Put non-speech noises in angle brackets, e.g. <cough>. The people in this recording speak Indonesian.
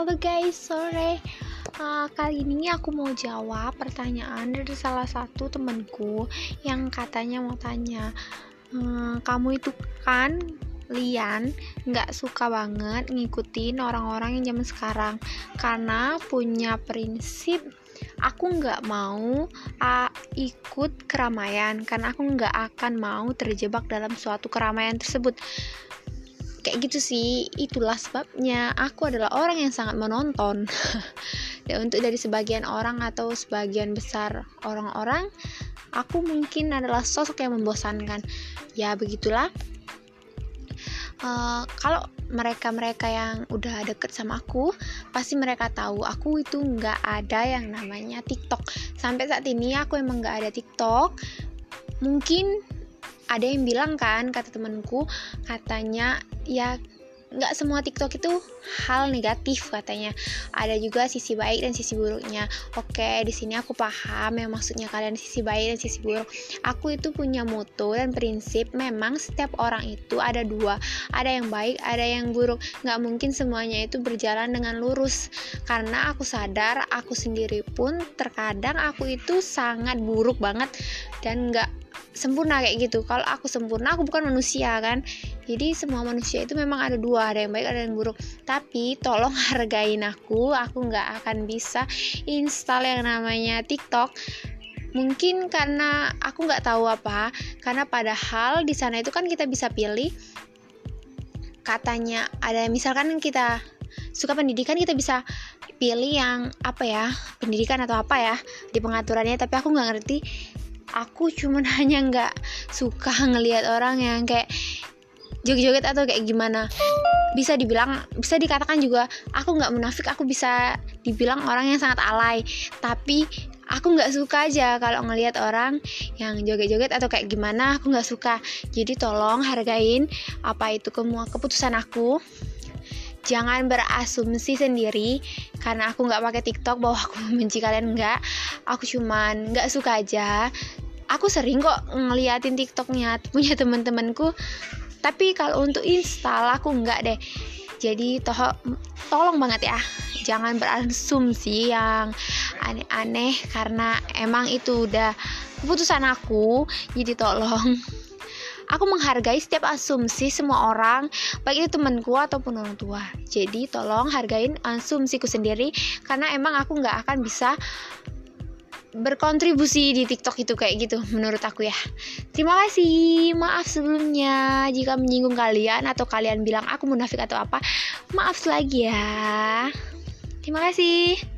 Halo guys, sore. Uh, kali ini aku mau jawab pertanyaan dari salah satu temenku yang katanya mau tanya, ehm, kamu itu kan Lian nggak suka banget ngikutin orang-orang yang zaman sekarang. Karena punya prinsip aku nggak mau uh, ikut keramaian. Karena aku nggak akan mau terjebak dalam suatu keramaian tersebut kayak gitu sih. Itulah sebabnya aku adalah orang yang sangat menonton. <laughs> Dan untuk dari sebagian orang atau sebagian besar orang-orang aku mungkin adalah sosok yang membosankan. Ya begitulah. Uh, kalau mereka-mereka yang udah deket sama aku pasti mereka tahu aku itu nggak ada yang namanya TikTok. Sampai saat ini aku emang nggak ada TikTok. Mungkin ada yang bilang kan kata temanku katanya ya nggak semua TikTok itu hal negatif katanya. Ada juga sisi baik dan sisi buruknya. Oke, di sini aku paham yang maksudnya kalian sisi baik dan sisi buruk. Aku itu punya moto dan prinsip memang setiap orang itu ada dua, ada yang baik, ada yang buruk. Nggak mungkin semuanya itu berjalan dengan lurus. Karena aku sadar aku sendiri pun terkadang aku itu sangat buruk banget dan nggak sempurna kayak gitu. Kalau aku sempurna aku bukan manusia kan? Jadi semua manusia itu memang ada dua ada yang baik ada yang buruk. Tapi tolong <laughs> hargain aku. Aku nggak akan bisa install yang namanya TikTok. Mungkin karena aku nggak tahu apa karena padahal di sana itu kan kita bisa pilih. Katanya ada misalkan kita suka pendidikan kita bisa pilih yang apa ya pendidikan atau apa ya di pengaturannya. Tapi aku nggak ngerti aku cuman <laughs> hanya nggak suka ngelihat orang yang kayak joget-joget atau kayak gimana. Bisa dibilang bisa dikatakan juga aku nggak munafik aku bisa dibilang orang yang sangat alay. Tapi aku nggak suka aja kalau ngelihat orang yang joget-joget atau kayak gimana aku nggak suka. Jadi tolong hargain apa itu semua keputusan aku. Jangan berasumsi sendiri karena aku nggak pakai TikTok bahwa aku <laughs> membenci kalian nggak. Aku cuman nggak suka aja aku sering kok ngeliatin TikToknya <laughs> punya teman-temanku. Tapi kalau untuk install aku nggak deh. Jadi toh tolong banget ya. Jangan berasumsi yang aneh-aneh karena emang itu udah keputusan aku. Jadi tolong. <laughs> Aku menghargai setiap asumsi semua orang, baik itu temanku ataupun orang tua. Jadi tolong hargain asumsiku sendiri karena emang aku nggak akan bisa berkontribusi di TikTok itu kayak gitu menurut aku ya. Terima kasih. Maaf sebelumnya jika menyinggung kalian atau kalian bilang aku munafik atau apa. Maaf lagi ya. Terima kasih.